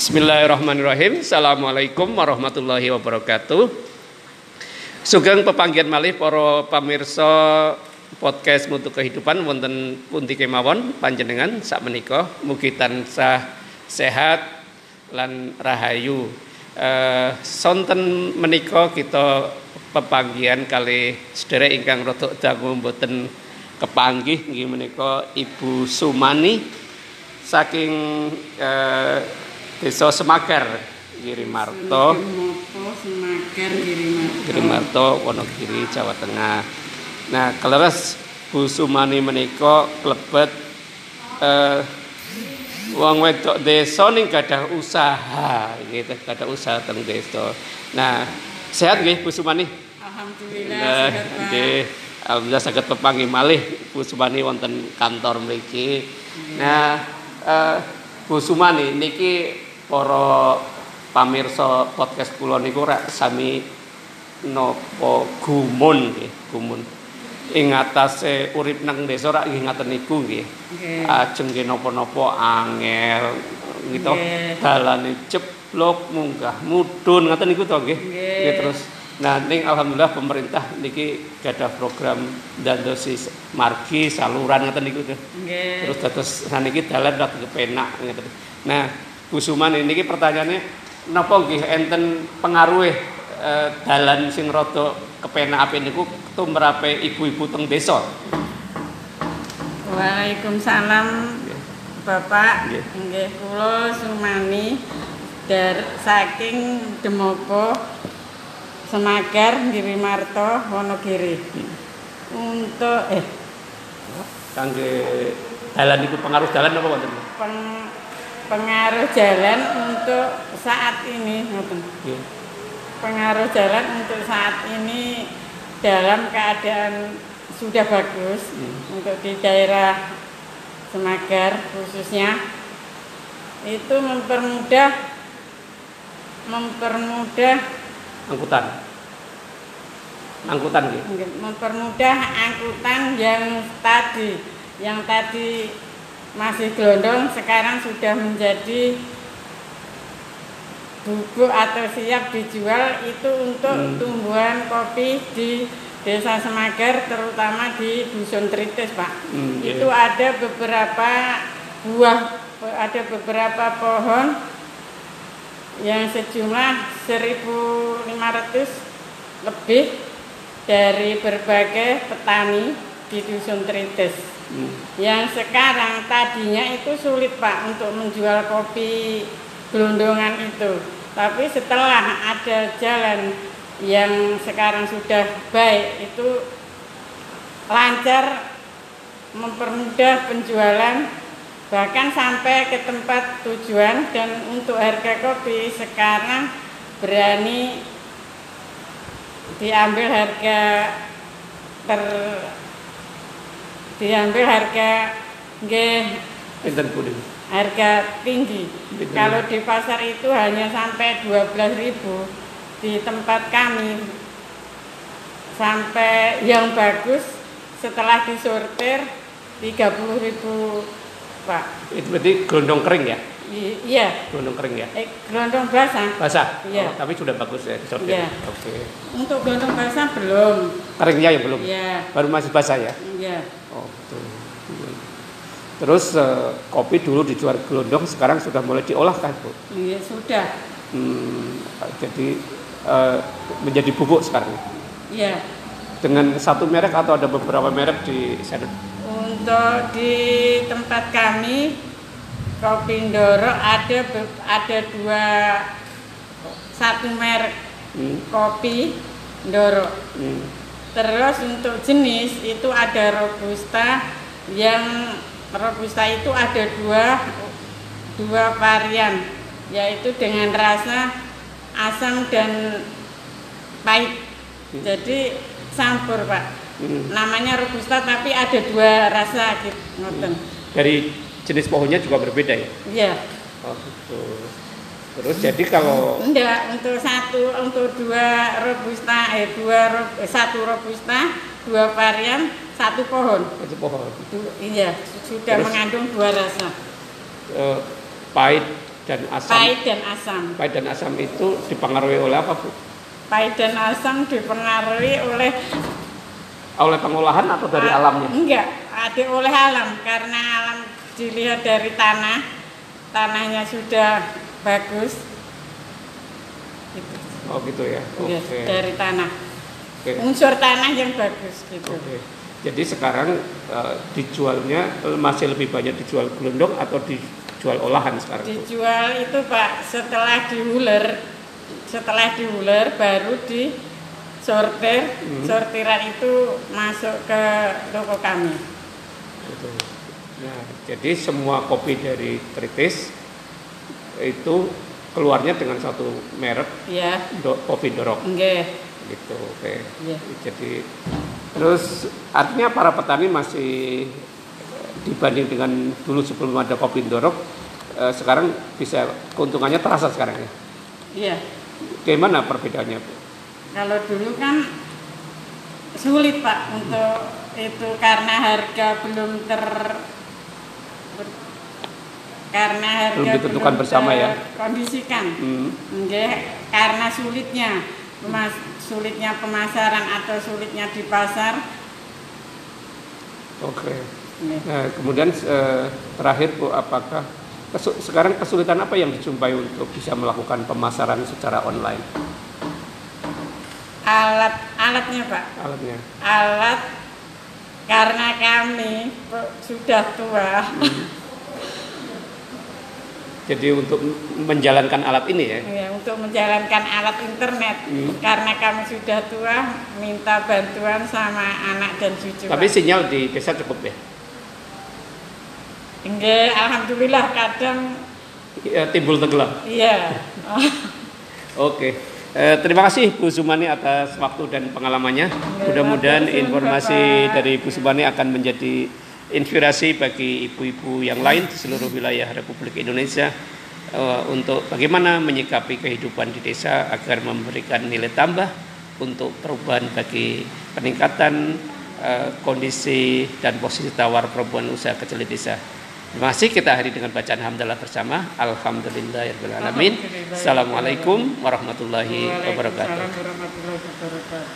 Bismillahirrahmanirrahim. Assalamualaikum warahmatullahi wabarakatuh. Sugeng pepanggian malih para pamirsa podcast Mutu Kehidupan wonten pundi kemawon panjenengan sak menika mugi tansah sehat lan rahayu. Eh sonten menika kita pepanggian kali sederek ingkang rada dangu mboten kepanggih nggih menika Ibu Sumani saking eh, Desa Semagar Girimarto. Semagar Girimarto. Girimarto Wonogiri Jawa Tengah. Nah keleres Bu Sumani menika klebet eh, wong wedok desa ning gadah usaha. Gitu gadah usaha teng desa. Nah sehat nggih Bu Sumani Alhamdulillah Nah, sehat Pak. Alhamdulillah saged pepangi malih Bu Sumani wonten kantor mriki. Nah, eh, Bu Sumani niki para pamirsa podcast kula niku rak sami napa gumun nggih, gumun. Ing atase urip nang desa rak nggih ngaten niku nggih. Nggih. Ajeng nggih napa-napa angel gitu. Dalane jeblok munggah mudhun ngaten niku to nggih. Nggih. Terus Nah, ning alhamdulillah pemerintah niki gadah program dandosi margi saluran ngoten niku. Nggih. Terus dados saniki dalan rada kepenak ngoten. Nah, Bu Suman niki pertanyaannya napa nggih enten pengaruhe eh, dalan sing rada kepenak apik niku tumrape ibu-ibu teng desa? Waalaikumsalam Bapak Nggih. kula Sumani dari saking Demopo Semagar Girimarto Wonogiri. Untuk eh Kangge dalan niku pengaruh dalan apa wonten? peng- pengaruh jalan untuk saat ini ngoten. Nggih. pengaruh jalan untuk saat ini dalam keadaan sudah bagus Hmm. untuk di daerah Semagar khususnya itu mempermudah mempermudah Angkutan. Angkutan nggih. mempermudah angkutan yang tadi yang tadi masih gelondong sekarang sudah menjadi bubuk atau siap dijual itu untuk Hmm. tumbuhan kopi di Desa Semagar terutama di Dusun Tritis Pak. Hmm, iya. Itu ada beberapa buah ada beberapa pohon yang sejumlah 1500 lebih dari berbagai petani di Dusun Tritis Hmm. yang sekarang tadinya itu sulit Pak untuk menjual kopi gelondongan itu. Tapi setelah ada jalan yang sekarang sudah baik itu lancar mempermudah penjualan bahkan sampai ke tempat tujuan dan untuk harga kopi sekarang berani diambil harga ter diambil harga nggih Pinten harga tinggi. Betul. Kalau di pasar itu hanya sampai 12.000 di tempat kami sampai yang bagus setelah disortir 30.000 Pak. Itu berarti gelondong kering ya? I- iya, Gelondong kering ya? eh, gelondong basah. Basah? Iya. Oh, tapi sudah bagus ya disortir. Iya. Oke. Untuk gelondong basah belum. Keringnya yang belum? Iya, Baru masih basah ya? iya. Terus eh, kopi dulu dijual gelondong, sekarang sudah mulai diolah kan, Bu? Iya, sudah. Hmm, jadi eh, menjadi bubuk sekarang. Iya. Dengan satu merek atau ada beberapa merek di sana? Untuk di tempat kami Kopi Ndoro ada ada dua satu merek Hmm, kopi Ndoro. hmm, Terus untuk jenis itu ada robusta yang robusta itu ada dua dua varian yaitu dengan rasa asam dan pahit. Jadi campur pak. hmm. Namanya robusta tapi ada dua rasa gitu. ngoten. Dari jenis pohonnya juga berbeda ya? Iya. Oh, gitu. Terus jadi kalau Enggak, untuk satu, untuk dua robusta, eh dua eh, satu robusta, dua varian, satu pohon. itu pohon Du- iya, sudah Terus? mengandung dua rasa. eh, pahit dan asam. Pahit dan asam. Pahit dan asam itu dipengaruhi oleh apa bu? Pahit dan asam dipengaruhi oleh Oleh pengolahan atau dari Ah, alamnya? Enggak, ada oleh alam karena alam dilihat dari tanah, tanahnya sudah bagus. Gitu. Oh gitu ya. Oke. Iya, dari tanah. Oke. Unsur tanah yang bagus gitu. Oke. Jadi sekarang eh, dijualnya eh, masih lebih banyak dijual gelondong atau dijual olahan sekarang? Dijual itu Pak setelah diuler, setelah diuler baru di sortir. Hmm. Sortiran itu masuk ke toko kami. Gitu. Nah, jadi semua kopi dari Kritis itu keluarnya dengan satu merek Ya, do, kopi dorok enggak. Gitu. Oke. Iya. Jadi terus artinya para petani masih eh, dibanding dengan dulu sebelum ada kopi dorok eh, sekarang bisa keuntungannya terasa sekarang ya. Iya. Bagaimana perbedaannya? Bu? Kalau dulu kan sulit Pak untuk itu karena harga belum ter karena harga Belum ditentukan bersama ya? kondisikan Hmm. karena sulitnya pemas- sulitnya pemasaran atau sulitnya di pasar Oke. Nggih. Nah, kemudian eh, terakhir Bu, apakah kesu- sekarang kesulitan apa yang dijumpai untuk bisa melakukan pemasaran secara online alat alatnya Pak alatnya? alat karena kami sudah tua Jadi untuk menjalankan alat ini ya, ya, untuk menjalankan alat internet Hmm. karena kami sudah tua minta bantuan sama anak dan cucu tapi sinyal di desa cukup ya. Nggih, alhamdulillah kadang Ya, timbul tenggelam. iya Oke. Eh, terima kasih Bu Sumani atas waktu dan pengalamannya. Mudah-mudahan matur suwun, informasi Bapak. dari Bu Sumani akan menjadi inspirasi bagi ibu-ibu yang lain di seluruh wilayah Republik Indonesia eh, untuk bagaimana menyikapi kehidupan di desa agar memberikan nilai tambah untuk perubahan bagi peningkatan eh, kondisi dan posisi tawar perempuan usaha kecil di desa. Terima kasih kita hari dengan bacaan hamdalah bersama. Alhamdulillahirobbilalamin. Alhamdulillah. Assalamualaikum warahmatullahi wabarakatuh